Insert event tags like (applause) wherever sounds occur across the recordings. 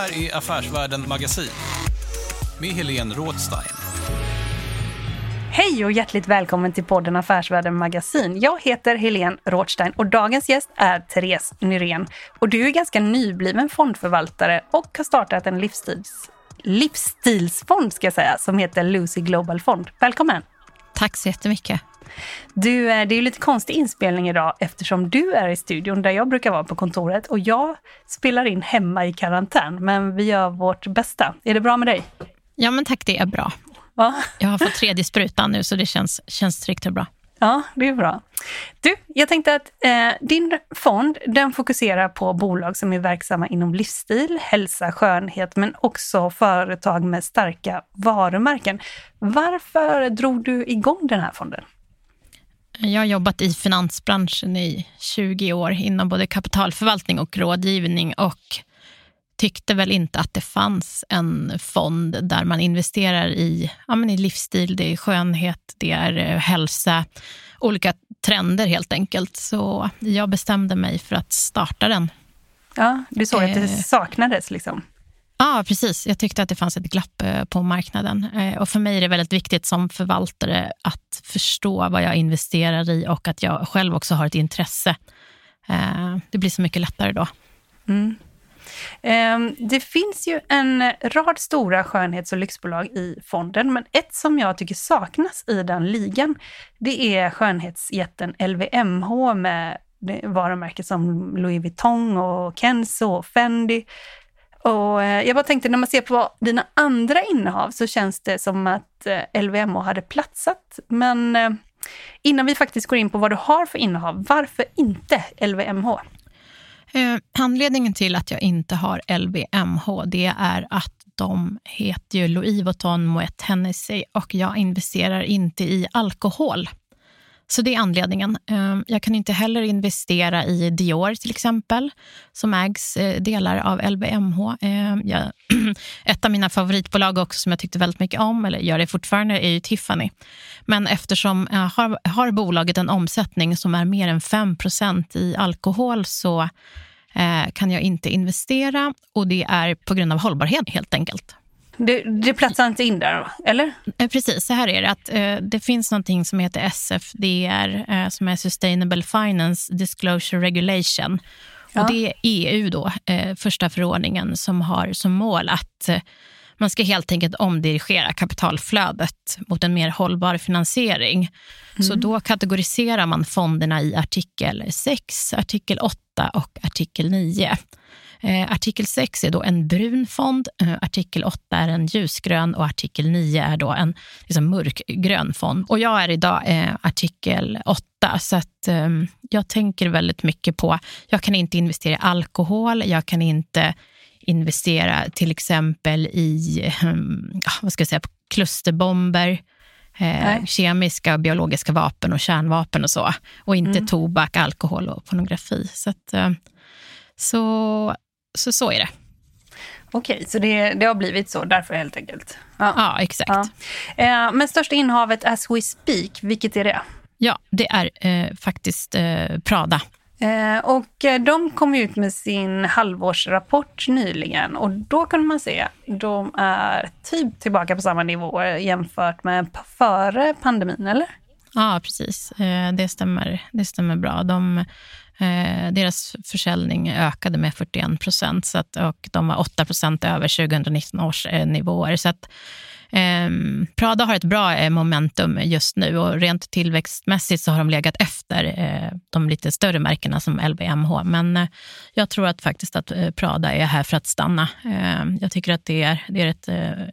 Här är Affärsvärlden Magasin med Helene Rådstein. Hej och hjärtligt välkommen till podden Affärsvärlden Magasin. Jag heter Helene Rådstein och dagens gäst är Therese Nyrén. Och du är ganska nybliven fondförvaltare och har startat en livsstils, livsstilsfond ska jag säga, som heter Lucy Global Fond. Välkommen! Tack så jättemycket. Du, eh, det är ju lite konstig inspelning idag eftersom du är i studion där jag brukar vara på kontoret och jag spelar in hemma i karantän, men vi gör vårt bästa. Är det bra med dig? Ja, men tack, det är bra. Ja, Jag har fått tredje sprutan nu, så det känns, känns tryggt och bra. ja det är bra. Du, jag tänkte att eh, din fond, den fokuserar på bolag som är verksamma inom livsstil, hälsa, skönhet, men också företag med starka varumärken. Varför drog du igång den här fonden? Jag har jobbat i finansbranschen i 20 år inom både kapitalförvaltning och rådgivning och tyckte väl inte att det fanns en fond där man investerar i, ja, men i livsstil, det är skönhet, det är eh, hälsa, olika trender helt enkelt. Så jag bestämde mig för att starta den. Ja, du såg att det Eh. saknades liksom. Ja, precis. Jag tyckte att det fanns ett glapp eh, på marknaden. Eh, Och för mig är det väldigt viktigt som förvaltare att förstå vad jag investerar i och att jag själv också har ett intresse. Eh, Det blir så mycket lättare då. Mm. Ehm, det finns ju en rad stora skönhets och lyxbolag i fonden, men ett som jag tycker saknas i den ligan, det är skönhetsjätten LVMH med varumärken som Louis Vuitton och Kenzo och Fendi. Och eh, jag bara tänkte, när man ser på dina andra innehav så känns det som att eh, LVMH hade platsat. Men eh, innan vi faktiskt går in på vad du har för innehav, varför inte LVMH? Eh, Anledningen till att jag inte har LVMH, det är att de heter ju Louis Vuitton Moët Hennessy och jag investerar inte i alkohol. Så det är anledningen. Eh, jag kan inte heller investera i Dior till exempel, som ägs eh, delar av LVMH. Eh, jag, (clears throat) ett av mina favoritbolag också som jag tyckte väldigt mycket om, eller gör det fortfarande, är ju Tiffany. Men eftersom jag har, har bolaget en omsättning som är mer än 5% i alkohol så kan jag inte investera och det är på grund av hållbarhet helt enkelt. Det, det platsar inte in där, eller? Eh, Precis, så här är det. Att, eh, det finns någonting som heter SFDR, eh, som är Sustainable Finance Disclosure Regulation. Ja. Och det är EU, då, eh, första förordningen, som har som mål att eh, man ska helt enkelt omdirigera kapitalflödet mot en mer hållbar finansiering. Så då kategoriserar man fonderna i artikel 6, artikel 8 och artikel 9. Eh, artikel 6 är då en brun fond, eh, artikel 8 är en ljusgrön och artikel 9 är då en liksom, mörkgrön fond. Och jag är idag eh, artikel 8, så att, eh, jag tänker väldigt mycket på, jag kan inte investera i alkohol, jag kan inte investera till exempel i eh, vad ska jag säga, klusterbomber, eh, kemiska och biologiska vapen och kärnvapen och så. Och inte tobak, alkohol och pornografi. Så, att, eh, så, så, så är det. Okej, så det, det har blivit så därför helt enkelt. Ja. Ja, exakt. Ja. Eh, men största innehavet as we speak, vilket är det? Ja, det är eh, faktiskt eh, Prada. Eh, och eh, de kom ut med sin halvårsrapport nyligen och då kunde man se de är typ tillbaka på samma nivå jämfört med före pandemin, eller? Ja, precis. Eh, det, stämmer, det stämmer bra. De Eh, deras försäljning ökade med 41 procent och de var 8 procent över 2019 års eh, nivåer. Så att, eh, Prada har ett bra eh, momentum just nu och rent tillväxtmässigt så har de legat efter eh, de lite större märkena som LVMH. Men eh, jag tror att faktiskt att eh, Prada är här för att stanna. Ehm, jag tycker att det är, det är ett eh,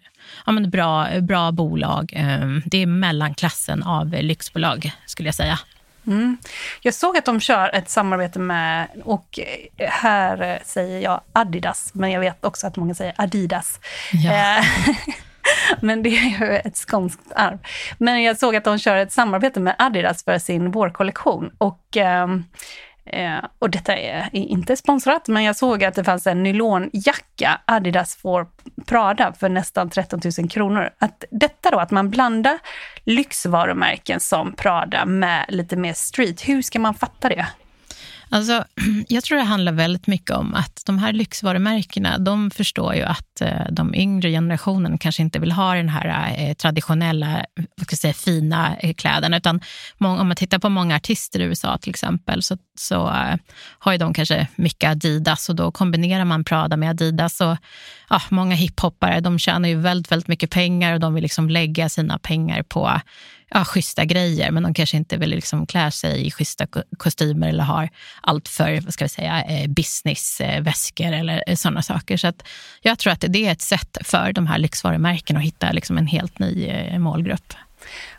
ja, men bra, bra bolag. Ehm, det är mellanklassen av lyxbolag skulle jag säga. Mm. Jag såg att de kör ett samarbete med, och här säger jag Adidas, men jag vet också att många säger Adidas. Ja. Eh, (laughs) men det är ju ett skånskt arv. Men jag såg att de kör ett samarbete med Adidas för sin vårkollektion. Och ehm, Eh, och detta är inte sponsrat, men jag såg att det fanns en nylonjacka, Adidas for Prada, för nästan 13 000 kronor. Att detta då, att man blandar lyxvarumärken som Prada med lite mer street, hur ska man fatta det? Alltså, (clears throat) jag tror det handlar väldigt mycket om att de här lyxvarumärkena, de förstår ju att eh, de yngre generationen kanske inte vill ha den här eh, traditionella, vad ska jag säga, fina eh, kläderna. Utan om man tittar på många artister i USA till exempel, så, så har ju de kanske mycket Adidas och då kombinerar man Prada med Adidas. Och, ja, många hiphoppare, de tjänar ju väldigt, väldigt mycket pengar och de vill liksom lägga sina pengar på ja, schyssta grejer, men de kanske inte vill liksom klä sig i schyssta kostymer eller har allt för vad ska vi säga, eh, businessväskor eh, eller eh, sådana saker. Så att jag tror att det är ett sätt för de här lyxvarumärkena att hitta liksom en helt ny målgrupp.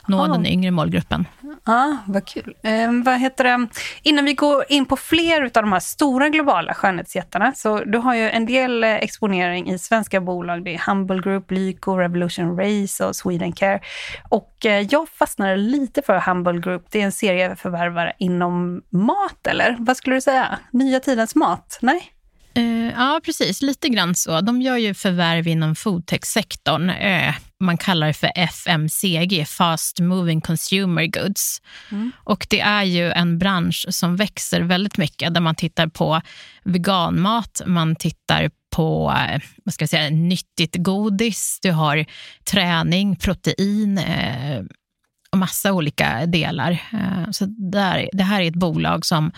Nå ah. den yngre målgruppen. Ja, vad kul. Eh, vad heter det? Innan vi går in på fler av de här stora globala skönhetsjättarna, så du har ju en del eh, exponering i svenska bolag. Det är Humble Group, Lyko, Revolution Race och Swedencare. Och eh, jag fastnade lite för Humble Group. Det är en serieförvärvare inom mat, eller? Vad skulle du säga? Nya tidens mat? Nej? Uh, ja, precis. Lite grann så. De gör ju förvärv inom foodtech-sektorn. Uh, man kallar det för FMCG, Fast Moving Consumer Goods. Mm. Och det är ju en bransch som växer väldigt mycket, där man tittar på veganmat, man tittar på uh, vad ska jag säga, nyttigt godis, du har träning, protein och massa olika delar. så där, det här är ett bolag som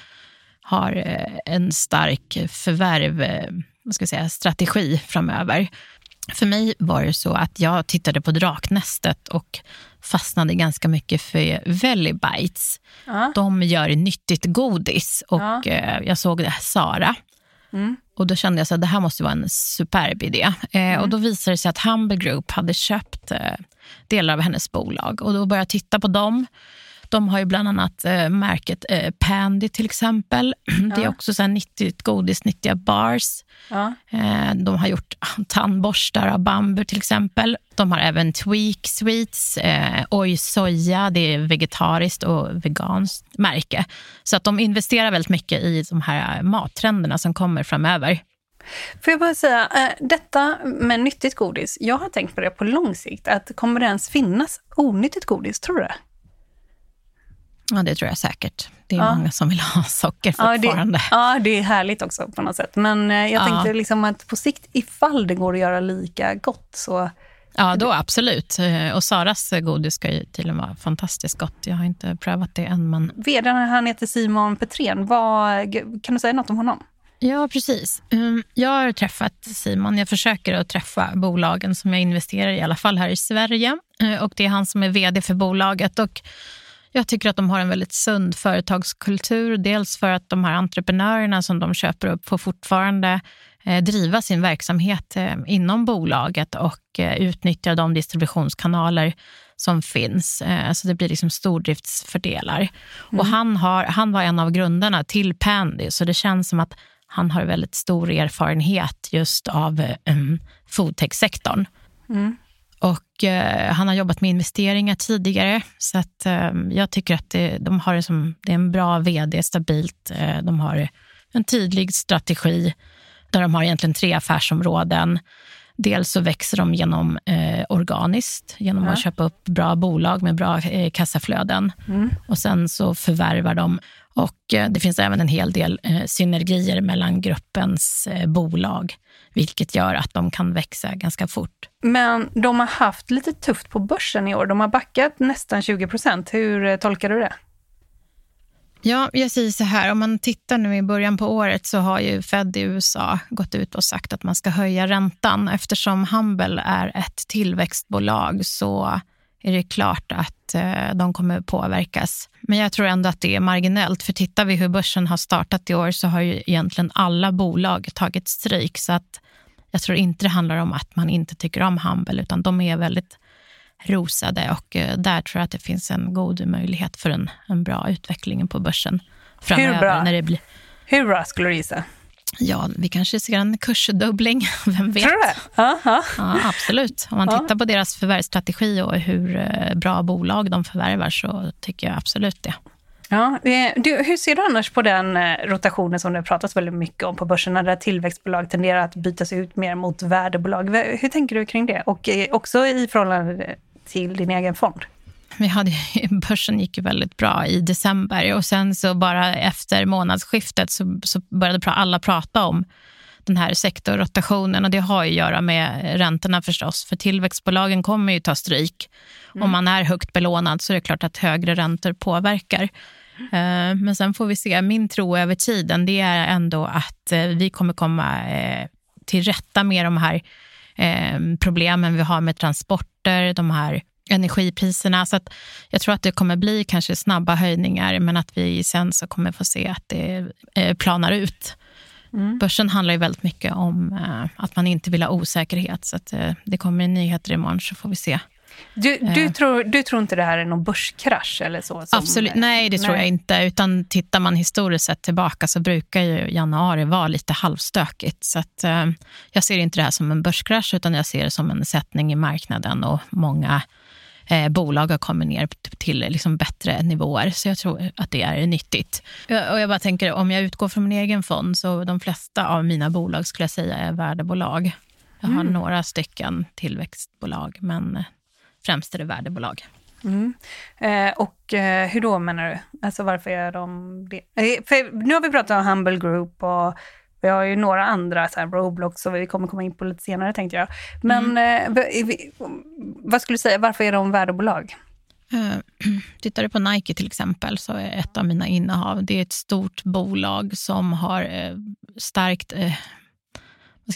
har eh, en stark förvärv, eh, vad ska jag säga, strategi framöver. För mig var det så att jag tittade på Draknästet och fastnade ganska mycket för Vellibites. Ja. De gör nyttigt godis och ja. Eh, jag såg det Sara. Mm. Och då kände jag att det här måste vara en superb idé. Mm. och då visade det sig att Humble Group hade köpt delar av hennes bolag. Och då började jag titta på dem. De har ju bland annat eh, märket eh, Pandy till exempel. Ja. (clears throat) Det är också så här nyttigt godis, nyttiga bars. Ja. Eh, de har gjort (laughs) tandborstar av bambu till exempel. De har även Tweak Sweets, eh, Oj Soja, det är vegetariskt och veganskt märke. Så att de investerar väldigt mycket i de här mattrenderna som kommer framöver. Får jag bara säga, äh, detta med nyttigt godis, jag har tänkt på det på lång sikt, att kommer det ens finnas onyttigt godis, tror du det? Ja, det tror jag säkert. Det är ja. många som vill (laughs) ha socker fortfarande. Ja det, ja, det är härligt också på något sätt. Men eh, jag ja. tänkte liksom att på sikt, ifall det går att göra lika gott så... Ja, då absolut. Eh, och Saras godis ska ju tydligen vara fantastiskt gott. Jag har inte prövat det än. Men... Vdn, han heter Simon Petrén. Vad, kan du säga något om honom? Ja, precis. Mm, jag har träffat Simon. Jag försöker att träffa bolagen som jag investerar i, i alla fall här i Sverige. Eh, och Det är han som är vd för bolaget. Och jag tycker att de har en väldigt sund företagskultur. Dels för att de här entreprenörerna som de köper upp får fortfarande eh, driva sin verksamhet eh, inom bolaget och eh, utnyttja de distributionskanaler som finns. Så det blir liksom stordriftsfördelar. Mm. Och han, har, han var en av grundarna till Pandy, så det känns som att han har väldigt stor erfarenhet just av um, foodtech-sektorn. Mm. Och eh, han har jobbat med investeringar tidigare, så att, eh, jag tycker att det, de har det, som, det är en bra vd, stabilt. Eh, de har en tydlig strategi där de har egentligen tre affärsområden. Dels så växer de genom eh, organiskt, genom ja. att köpa upp bra bolag med bra eh, kassaflöden. Mm. Och sen så förvärvar de och eh, det finns även en hel del eh, synergier mellan gruppens eh, bolag, vilket gör att de kan växa ganska fort. Men de har haft lite tufft på börsen i år. De har backat nästan 20 procent. Hur tolkar du det? Ja, jag säger så här, om man tittar nu i början på året så har ju Fed i USA gått ut och sagt att man ska höja räntan. Eftersom Humble är ett tillväxtbolag så är det klart att eh, de kommer påverkas. Men jag tror ändå att det är marginellt, för tittar vi hur börsen har startat i år så har ju egentligen alla bolag tagit stryk. Så att jag tror inte det handlar om att man inte tycker om Humble, utan de är väldigt rosade och eh, där tror jag att det finns en god möjlighet för en, en bra utveckling på börsen framöver. Hur bra? När det blir, Hur bra skulle du gissa? ja, vi kanske ser en kursdubbling, (laughs) vem vet? Tror du det? Ja, absolut. Om man tittar på deras förvärvsstrategi och hur eh, bra bolag de förvärvar så tycker jag absolut det. Ja, du, hur ser du annars på den eh, rotationen som det pratas väldigt mycket om på börsen, där tillväxtbolag tenderar att bytas ut mer mot värdebolag? Hur tänker du kring det? Och också i förhållande till din egen fond? Vi hade, (laughs) börsen gick ju väldigt bra i december och sen så bara efter månadsskiftet så, så började alla prata om den här sektorrotationen och det har ju att göra med räntorna förstås. För tillväxtbolagen kommer ju ta stryk. Om man är högt belånad så är det klart att högre räntor påverkar. Eh, Men sen får vi se. Min tro över tiden det är ändå att eh, vi kommer komma eh, till rätta med de här eh, problemen vi har med transporter, de här energipriserna. Så att jag tror att det kommer bli kanske snabba höjningar men att vi sen så kommer få se att det eh, planar ut. Börsen handlar ju väldigt mycket om eh, att man inte vill ha osäkerhet. Så att, eh, det kommer nyheter imorgon så får vi se. Du, du, Eh. tror, du tror inte det här är någon börskrasch eller så? Som, Absolut, nej det tror nej. jag inte. Utan tittar man historiskt sett tillbaka så brukar ju januari vara lite halvstökigt. Så att, eh, jag ser inte det här som en börskrasch utan jag ser det som en sättning i marknaden och många eh, bolag har kommit ner till liksom bättre nivåer. Så jag tror att det är nyttigt. Och jag bara tänker, om jag utgår från min egen fond så de flesta av mina bolag skulle jag säga är värdebolag. Jag har några stycken tillväxtbolag men eh, främst är det värdebolag. Mm. Eh, och eh, hur då menar du? Alltså varför är de det? Eh, för nu har vi pratat om Humble Group och vi har ju några andra, så här Roblox, och vi kommer komma in på lite senare tänkte jag. Men eh, v- vi- vad skulle du säga, varför är de värdebolag? Eh, (clears throat) Tittar du på Nike till exempel, så är ett av mina innehav, det är ett stort bolag som har eh, starkt, eh,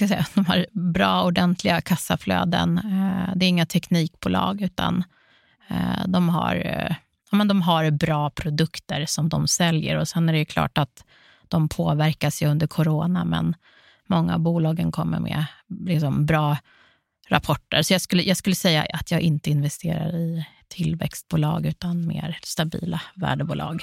vad ska jag säga, (laughs) de har bra ordentliga kassaflöden. Eh, det är inga teknikbolag utan eh, de har, eh, ja, men de har bra produkter som de säljer och sen är det ju klart att de påverkas ju under corona men många av bolagen kommer med liksom bra rapporter. Så jag skulle, jag skulle säga att jag inte investerar i tillväxtbolag utan mer stabila värdebolag.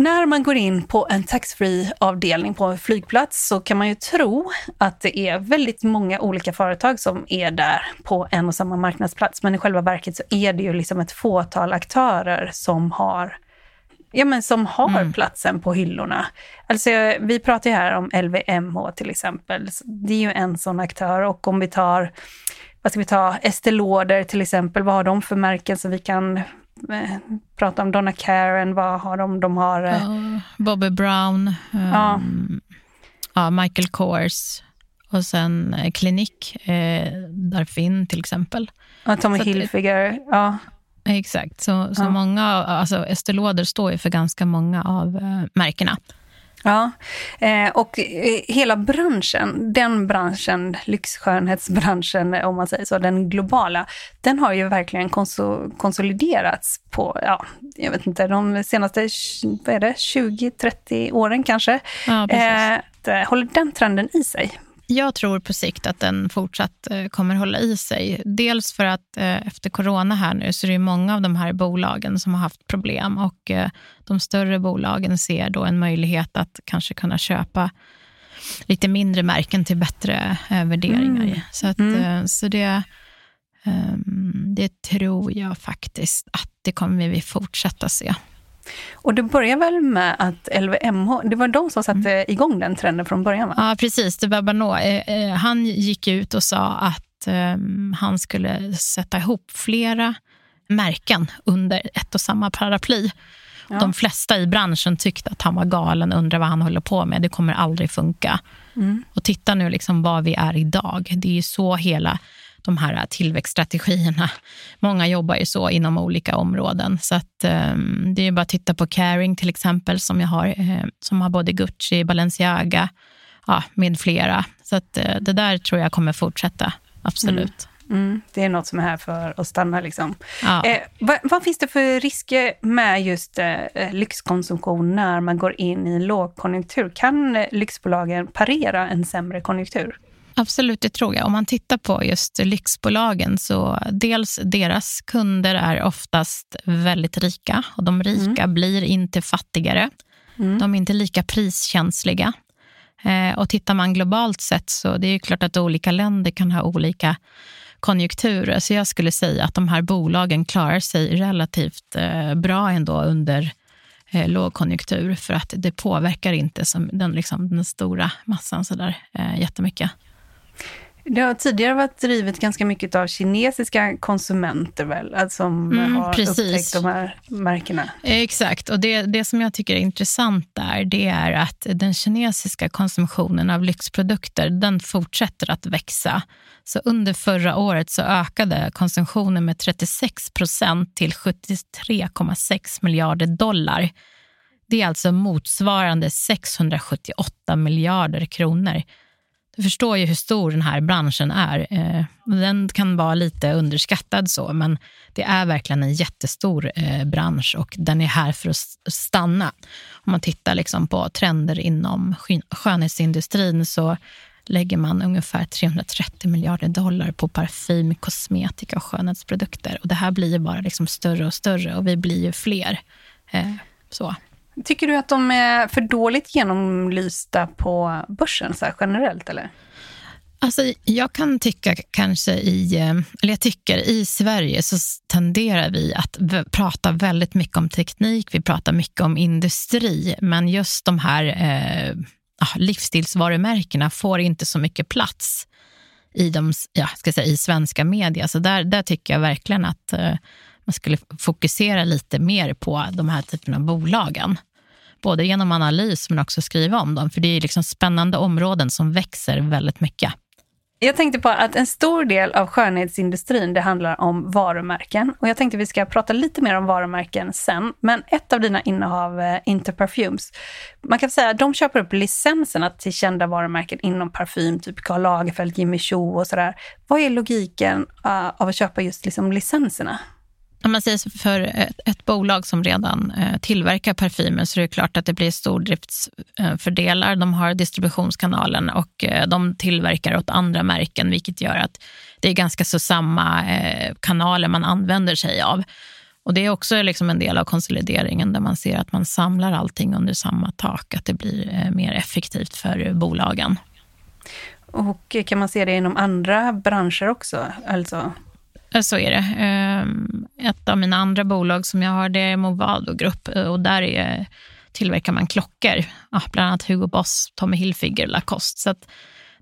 När man går in på en taxfree avdelning på en flygplats så kan man ju tro att det är väldigt många olika företag som är där på en och samma marknadsplats. Men i själva verket så är det ju liksom ett fåtal aktörer som har ja, men som har mm. platsen på hyllorna. Alltså, vi pratar ju här om LVMH till exempel. Det är ju en sån aktör och om vi tar vad ska vi ta, Estée Lauder till exempel, vad har de för märken som vi kan prata om Donna Karen, vad har de? De har... Uh, Bobby Brown, um, ja. Michael Kors och sen eh, Klinik, eh, Darfin till exempel. Ja, Tommy så Hilfiger, ja. Exakt, så, så ja. många, alltså Estée Lauder står ju för ganska många av eh, märkena. Ja, eh, och eh, hela branschen, den branschen, lyxskönhetsbranschen (laughs) om man säger så, den globala, den har ju verkligen konsoliderats på, ja, jag vet inte, de senaste, vad är det, 20-30 åren kanske. Ja, eh, håller den trenden i sig? Jag tror på sikt att den fortsatt eh, kommer hålla i sig. Dels för att eh, efter corona här nu så är det många av de här bolagen som har haft problem och eh, de större bolagen ser då en möjlighet att kanske kunna köpa lite mindre märken till bättre värderingar. Mm. Så, att, mm. så det, ehm, det tror jag faktiskt att det kommer vi fortsätta se. Och det börjar väl med att LVMH, det var de som satte mm. igång den trenden från början? Va? Ja, precis. Det var Bernot. Eh, eh, han gick ut och sa att um, han skulle sätta ihop flera märken under ett och samma paraply. Ja. De flesta i branschen tyckte att han var galen, undrar vad han håller på med. Det kommer aldrig funka. Mm. Och titta nu liksom var vi är idag. Det är ju så hela de här tillväxtstrategierna. (laughs) Många jobbar ju så inom olika områden. Så att, um, det är bara att titta på Caring till exempel, som jag har, uh, som har både Gucci, Balenciaga ja, med flera. Så att, uh, det där tror jag kommer fortsätta, absolut. Mm. Mm, det är något som är här för att stanna. Liksom. Ja. Eh, vad, vad, finns det för risker med just eh, lyxkonsumtion när man går in i en lågkonjunktur? Kan lyxbolagen parera en sämre konjunktur? Absolut, det tror jag. Om man tittar på just lyxbolagen så dels deras kunder är oftast väldigt rika och de rika mm. blir inte fattigare. Mm. De är inte lika priskänsliga. Eh, och tittar man globalt sett så det är klart att olika länder kan ha olika konjunkturer. Så jag skulle säga att de här bolagen klarar sig relativt eh, bra ändå under eh, lågkonjunktur för att det påverkar inte som den, liksom, den stora massan så där, eh, jättemycket. Det har tidigare varit drivet ganska mycket av kinesiska konsumenter väl, alltså, som mm, har precis. upptäckt de här märkena. Exakt, och det, det som jag tycker är intressant där, det är att den kinesiska konsumtionen av lyxprodukter, den fortsätter att växa. Så under förra året så ökade konsumtionen med 36 procent till 73,6 miljarder dollar. Det är alltså motsvarande 678 miljarder kronor. Du förstår ju hur stor den här branschen är. Eh, den kan vara lite underskattad så, men det är verkligen en jättestor eh, bransch och den är här för att stanna. Om man tittar liksom på trender inom skönhetsindustrin så lägger man ungefär 330 miljarder dollar på parfym, kosmetika och skönhetsprodukter. Och det här blir bara liksom större och större och vi blir ju fler. Eh, så. Tycker du att de är för dåligt genomlysta på börsen så generellt eller? Alltså, jag kan tycka kanske i, eh, eller jag tycker i Sverige så tenderar vi att prata väldigt mycket om teknik, vi pratar mycket om industri, men just de här eh, ah, livsstilsvarumärkena får inte så mycket plats i, de, ja, ska säga, i svenska media. Så där, där tycker jag verkligen att eh, man skulle fokusera lite mer på de här typerna av bolagen både genom analys men också skriva om dem. För det är liksom spännande områden som växer väldigt mycket. Jag tänkte på att en stor del av skönhetsindustrin det handlar om varumärken. Och jag tänkte vi ska prata lite mer om varumärken sen. Men ett av dina innehav, eh, Interparfums, man kan säga att de köper upp licenserna till kända varumärken inom parfym, typ Karl Lagerfeld, Jimmy Choo och sådär. Vad är logiken uh, av att köpa just liksom licenserna? Om man säger för ett, ett bolag som redan eh, tillverkar parfymer så är det klart att det blir stordriftsfördelar. Eh, de har distributionskanalen och eh, de tillverkar åt andra märken vilket gör att det är ganska så samma eh, kanaler man använder sig av. Och Det är också liksom en del av konsolideringen där man ser att man samlar allting under samma tak, att det blir eh, mer effektivt för bolagen. Och kan man se det inom andra branscher också? Alltså Eh, så är det. Ehm, ett av mina andra bolag som jag har, det är Movado Group eh, och där är, tillverkar man klockor. bland annat Hugo Boss, Tommy Hilfiger, Lacoste. Så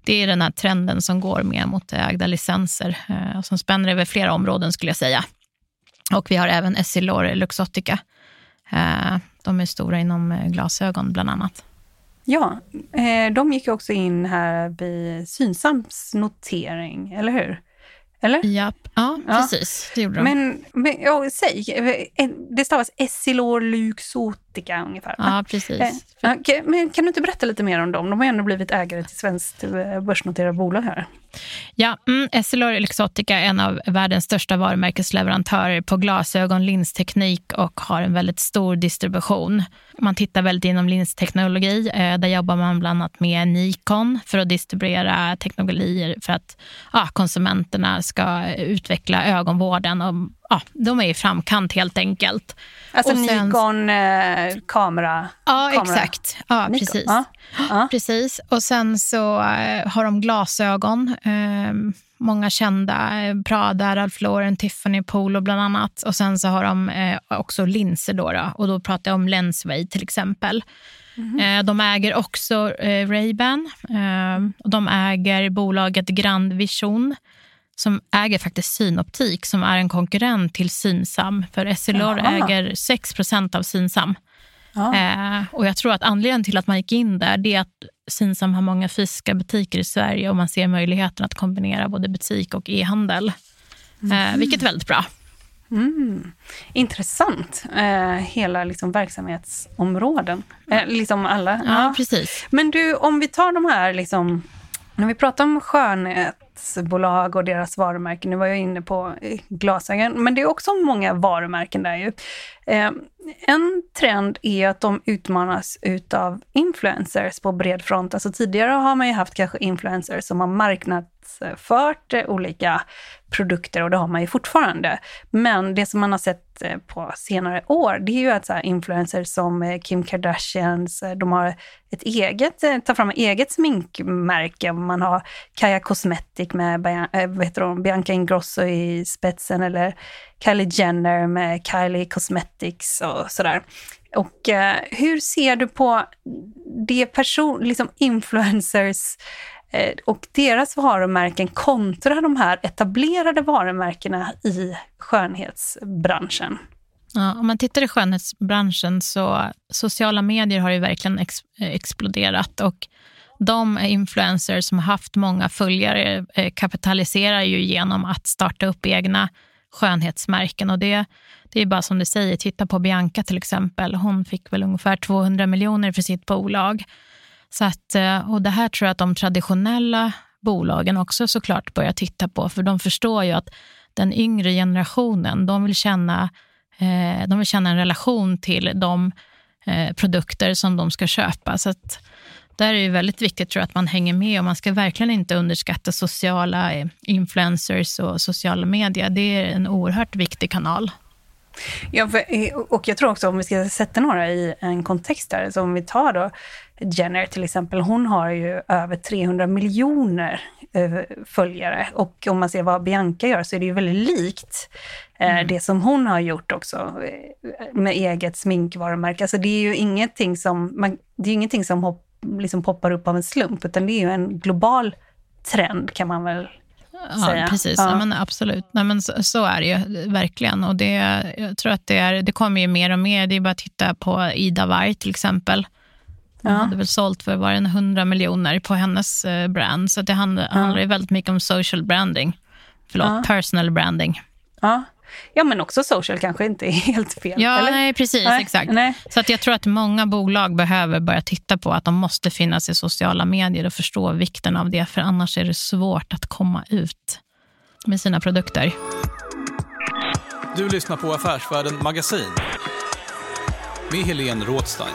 det är den här trenden som går mer mot ägda licenser eh, som spänner över flera områden skulle jag säga. Och vi har även Essilor Luxottica. De är stora inom glasögon bland annat. Ja, de gick också in här vid Synsams notering, eller hur? Eller? Japp. Ja, ja, precis. Det gjorde de. Men, men ja, säg, det stavas Essilor Luxotica ungefär. Ja, precis. Eh, men kan du inte berätta lite mer om dem? De har ändå blivit ägare till svenskt eh, börsnoterat bolag här. Ja, mm, Essilor Luxottica är en av världens största varumärkesleverantörer på glasögon, linsteknik och har en väldigt stor distribution. Man tittar väldigt inom linsteknologi. Eh, där jobbar man bland annat med Nikon för att distribuera teknologier för att ja, konsumenterna ska utveckla ögonvården. Och, ja, de är i framkant helt enkelt. Alltså sen, Nikon eh, kamera? Ja, kamera. exakt. Ja, precis. Ja. Ja. precis. Och sen så eh, har de glasögon. Eh, många kända. Prada, Ralph Lauren, Tiffany, Polo bland annat. Och sen så har de eh, också linser. Då, då, Och då pratar jag om Lensway till exempel. Mm. De äger också eh, Ray-Ban. De äger bolaget Grand Vision som äger faktiskt Synoptik som är en konkurrent till Synsam. För Essilor äger 6% av Synsam. Eh, och jag tror att anledningen till att man gick in där det är att Synsam har många fysiska butiker i Sverige och man ser möjligheten att kombinera både butik och e-handel. Mm. Eh, vilket är väldigt bra. Mm. Intressant. Eh, hela liksom verksamhetsområden. Eh, liksom alla. Ja, ja, precis. Men du, om vi tar de här, liksom, när vi pratar om skönhet fastighetsbolag och deras varumärken. Nu var jag inne på eh, glasögon, men det är också många varumärken där ju. Eh, en trend är att de utmanas utav influencers på bred front. Alltså tidigare har man ju haft kanske influencers som har marknadsfört eh, olika produkter och det har man ju fortfarande. Men det som man har sett eh, på senare år, det är ju att så influencers som eh, Kim Kardashians, de har ett eget, tar fram ett eget sminkmärke. Man har Kaja Cosmetic med Bianca Ingrosso i spetsen eller Kylie Jenner med Kylie Cosmetics och sådär. Och eh, hur ser du på det person, liksom influencers Eh, och deras varumärken kontra de här etablerade varumärkena i skönhetsbranschen. Ja, om man tittar i skönhetsbranschen så sociala medier har ju verkligen ex eh, exploderat och de influencers som har haft många följare eh, kapitaliserar ju genom att starta upp egna skönhetsmärken. Och det, det är bara som du säger, titta på Bianca till exempel. Hon fick väl ungefär 200 miljoner för sitt bolag. Så att, eh, och det här tror jag att de traditionella bolagen också såklart börjar titta på, för de förstår ju att den yngre generationen, de vill känna, eh, de vill känna en relation till de eh, produkter som de ska köpa. Så att, där är det väldigt viktigt tror jag, att man hänger med och man ska verkligen inte underskatta sociala influencers och sociala medier. Det är en oerhört viktig kanal. Ja, och jag tror också om vi ska sätta några i en kontext där, så om vi tar då Jenner till exempel, hon har ju över 300 miljoner eh, följare. Och om man ser vad Bianca gör så är det ju väldigt likt eh, mm. det som hon har gjort också eh, med eget sminkvarumärke. Alltså det är ju ingenting som, man, det är ingenting som hopp, liksom poppar upp av en slump, utan det är ju en global trend kan man väl Ja, precis. Ja. Men absolut. Nej, men så, så, är det ju verkligen. Och det, jag tror att det, är, det kommer ju mer och mer. Det är bara att titta på Ida Warg till exempel Hon ja. hade väl sålt för var det 100 miljoner på hennes eh, brand. Så det handlar, ja. handlar väldigt mycket om social branding. Förlåt, ja. personal branding. Ja. Ja, men också social kanske inte är (laughs) helt fel. Ja, eller? nej, precis. Nej, exakt. Nej. Så att jag tror att många bolag behöver börja titta på att de måste finnas i sociala medier och förstå vikten av det, för annars är det svårt att komma ut med sina produkter. Du lyssnar på Affärsvärlden Magasin med Helene Rådstein.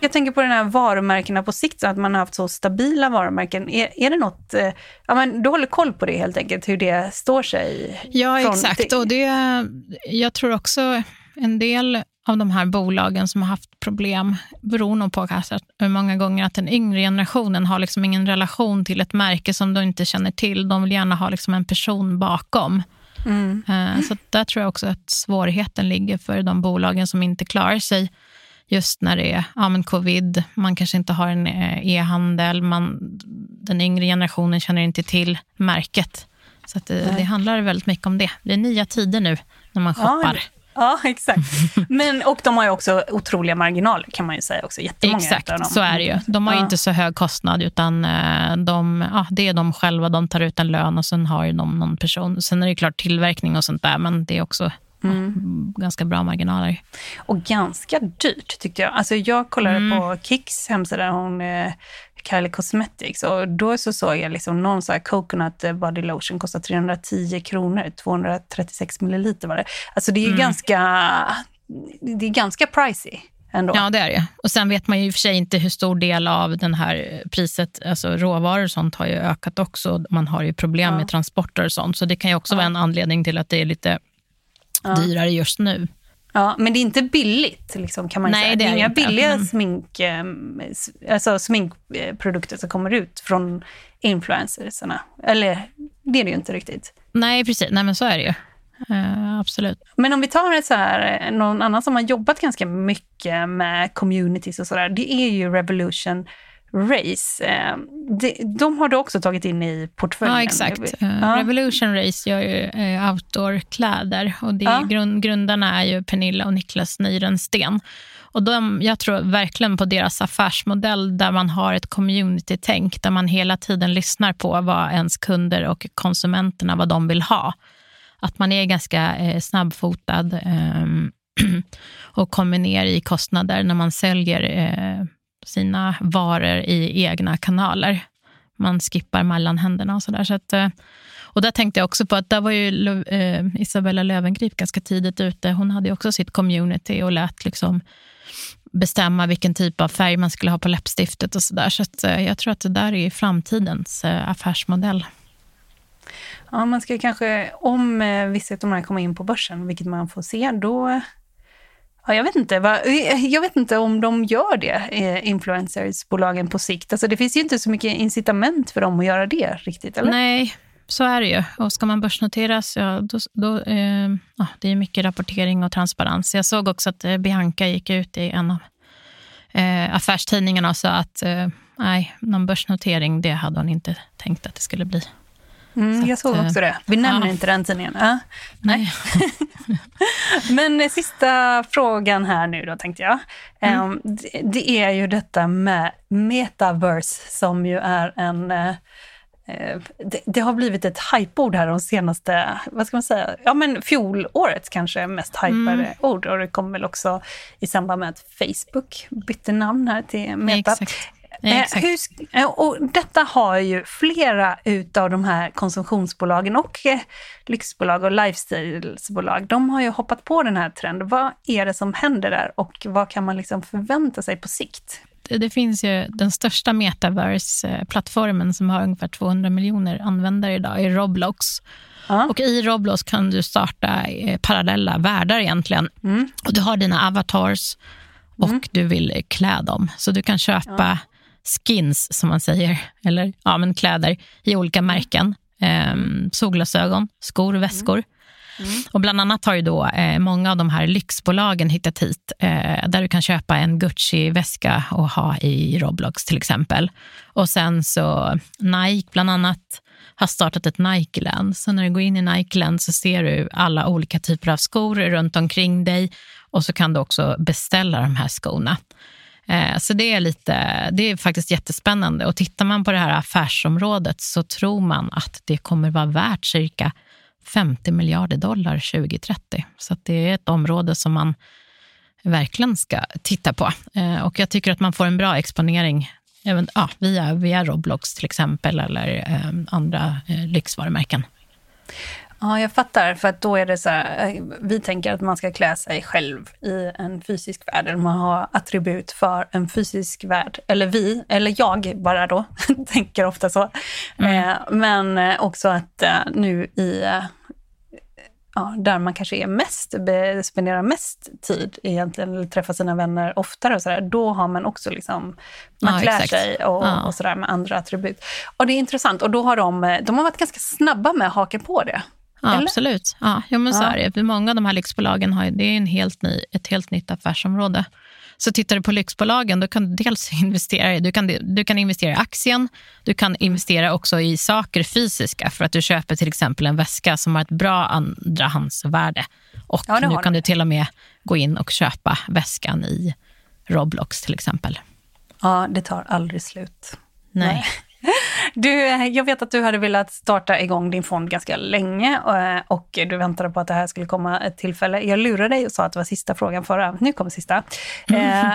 Jag tänker på den här varumärkena på sikt, så att man har haft så stabila varumärken. Är, är det något, eh, ja men du håller koll på det helt enkelt, hur det står sig? Ja, exakt. Och det, jag tror också en del av de här bolagen som har haft problem beror nog på att många gånger att den yngre generationen har liksom ingen relation till ett märke som de inte känner till. De vill gärna ha liksom en person bakom. Mm. Eh, så där tror jag också att svårigheten ligger för de bolagen som inte klarar sig just när det är ja, men covid, man kanske inte har en eh, e-handel, man, den yngre generationen känner inte till märket. Så det, det, handlar väldigt mycket om det. Det är nya tider nu när man shoppar. Ja, Ja, exakt. Men, och de har ju också otroliga marginaler kan man ju säga också. Jättemånga exakt, så är det ju. De har ja. inte så hög kostnad utan eh, de, ja, det är de själva. De tar ut en lön och sen har de någon person. Sen är det klart tillverkning och sånt där, men det är också Mm. ganska bra marginaler. Och ganska dyrt tyckte jag. Alltså jag kollade mm. på Kicks hemsida, hon eh, Kylie Cosmetics och då så såg jag liksom någon så här coconut body lotion kostar 310 kronor, 236 milliliter var det. Alltså det är mm. ganska, det är ganska pricey. Ändå. Ja, det är det. Och sen vet man ju i och för sig inte hur stor del av den här priset, alltså råvaror och sånt har ju ökat också. Man har ju problem ja. med transporter och sånt, så det kan ju också ja. vara en anledning till att det är lite ja. dyrare just nu. Ja, men det är inte billigt, liksom, kan man Nej, säga. Det är, inga inte. billiga mm. smink, eh, alltså sminkprodukter som kommer ut från influencersarna. Eller det är det ju inte riktigt. Nej, precis. Nej, men så är det ju. Uh, absolut. Men om vi tar ett så här, eh, någon annan som har jobbat ganska mycket med communities och sådär. Det är ju Revolution Race. Eh, de, de har du också tagit in i portföljen? Ja, exakt. Ja. Revolution Race gör ju eh, outdoorkläder och det ja. grund, grundarna är ju Pernilla och Niklas Nyrensten. Och de, jag tror verkligen på deras affärsmodell där man har ett community-tänk, där man hela tiden lyssnar på vad ens kunder och konsumenterna vad de vill ha. Att man är ganska eh, snabbfotad eh, (clears throat) och kommer ner i kostnader när man säljer eh, sina varor i egna kanaler. Man skippar mellanhänderna. och sådär. Så att, eh, och där tänkte jag också på att där var ju eh, Isabella Lövengrip ganska tidigt ute. Hon hade också sitt community och lät liksom bestämma vilken typ av färg man skulle ha på läppstiftet och sådär. Så, så eh, jag tror att det där är framtidens affärsmodell. Ja, man ska kanske, om vissa av de här kommer in på börsen, vilket man får se, då Ja, jag, vet inte, va, eh, jag vet inte om de gör det, eh, influencersbolagen på sikt. Alltså, det finns ju inte så mycket incitament för dem att göra det riktigt, eller? Nej, så är det ju. Och ska man börsnoteras, ja, då, då, eh, ja, det är mycket rapportering och transparens. Jag såg också att eh, Bianca gick ut i en av eh, affärstidningarna och sa att eh, nej, någon börsnotering, det hade hon inte tänkt att det skulle bli. Mm, jag att, såg också det. Vi nämner ja. inte den tidningen. Ja. Nej. (laughs) Men eh, sista frågan här nu då, tänkte jag. Mm. Ehm, det, det är ju detta med metaverse som ju är en... eh, eh, det, det har blivit ett hypeord här de senaste, vad ska man säga, ja men fjolårets kanske mest hypade Mm. ord. Och det kom väl också i samband med att Facebook bytte namn här till Meta. Exakt. Eh, Exakt. hur, eh, och detta har ju flera utav de här konsumtionsbolagen och eh, lyxbolag och lifestylesbolag, de har ju hoppat på den här trenden. Vad är det som händer där och vad kan man liksom förvänta sig på sikt? det, finns ju den största metaverse-plattformen som har ungefär 200 miljoner användare idag, är Roblox. Ja. Och i Roblox kan du starta eh, parallella världar egentligen. Mm. Och du har dina avatars och du vill eh, klä dem. Så du kan köpa skins, som man säger, eller ja, men kläder i olika märken. Ehm, solglasögon, skor, väskor. Och bland annat har ju då eh, många av de här lyxbolagen hittat hit, eh, där du kan köpa en Gucci-väska och ha i Roblox till exempel. Och sen så Nike bland annat har startat ett Nikeland. Så när du går in i Nikeland så ser du alla olika typer av skor runt omkring dig och så kan du också beställa de här skorna. Eh, så det är, lite, det är faktiskt jättespännande. Och tittar man på det här affärsområdet så tror man att det kommer vara värt cirka 50 miljarder dollar 2030. Så att det är ett område som man verkligen ska titta på. Eh, och jag tycker att man får en bra exponering även, ja, via, via Roblox till exempel eller eh, andra eh, lyxvarumärken. Ja, jag fattar. För att då är det så här, eh, vi tänker att man ska klä sig själv i en fysisk värld, eller man har attribut för en fysisk värld. Eller vi, eller jag bara då, (laughs) tänker ofta så. Eh, men eh, också att eh, nu i, eh, ja, där man kanske är mest, spenderar mest tid egentligen, eller träffar sina vänner oftare och sådär, då har man också liksom, man Ja, klär exakt. sig och, Ja. och sådär med andra attribut. Och det är intressant, och då har de, de har varit ganska snabba med att haka på det. Ja, absolut. Ja, jo, men så Ja. är det. Många av de här lyxbolagen har det är en helt ny, ett helt nytt affärsområde. Så tittar du på lyxbolagen, då kan du dels (laughs) investera du kan, du kan investera i aktien, du kan investera också i saker fysiska för att du köper till exempel en väska som har ett bra andrahandsvärde. Och Ja, nu kan det. du till och med gå in och köpa väskan i Roblox till exempel. Ja, det tar aldrig slut. Nej. Du, jag vet att du hade velat starta igång din fond ganska länge eh, och du väntade på att det här skulle komma ett tillfälle. Jag lurade dig och sa att det var sista frågan förra. Nu kommer sista. Eh,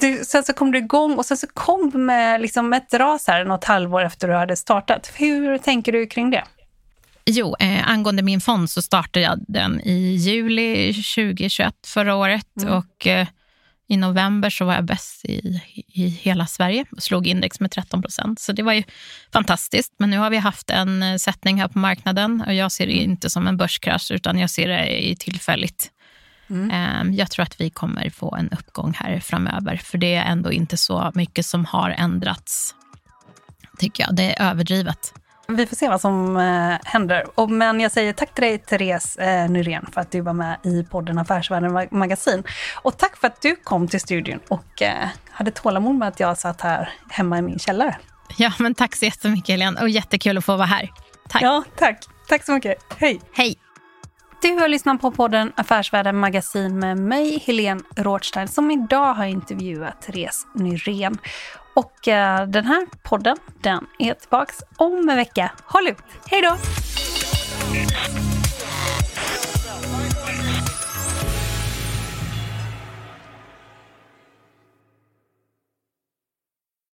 du, sen så kom du igång och sen så kom med liksom ett ras här något halvår efter du hade startat. Hur tänker du kring det? Jo, eh, angående min fond så startade jag den i juli 2021 förra året och eh, i november så var jag bäst i, i hela Sverige och slog index med 13 procent. Så det var ju fantastiskt. Men nu har vi haft en eh, sättning här på marknaden och jag ser det inte som en börskrasch utan jag ser det i tillfälligt. Eh, Jag tror att vi kommer få en uppgång här framöver för det är ändå inte så mycket som har ändrats. Tycker jag. Det är överdrivet. Vi får se vad som eh, händer. Men jag säger tack till dig, Therese eh, Nyrén, för att du var med i podden Affärsvärlden Mag- Magasin. Och tack för att du kom till studion och eh, hade tålamod med att jag satt här hemma i min källare. Ja, men tack så jättemycket Helene och jättekul att få vara här. Tack. Ja, tack. Tack så mycket. Hej. Hej. Du har lyssnat på podden Affärsvärlden Magasin med mig, Helene Rothstein, som idag har intervjuat Therese Nyrén. Och eh, den här podden, den är tillbaks om en vecka. Håll ut! Hej då!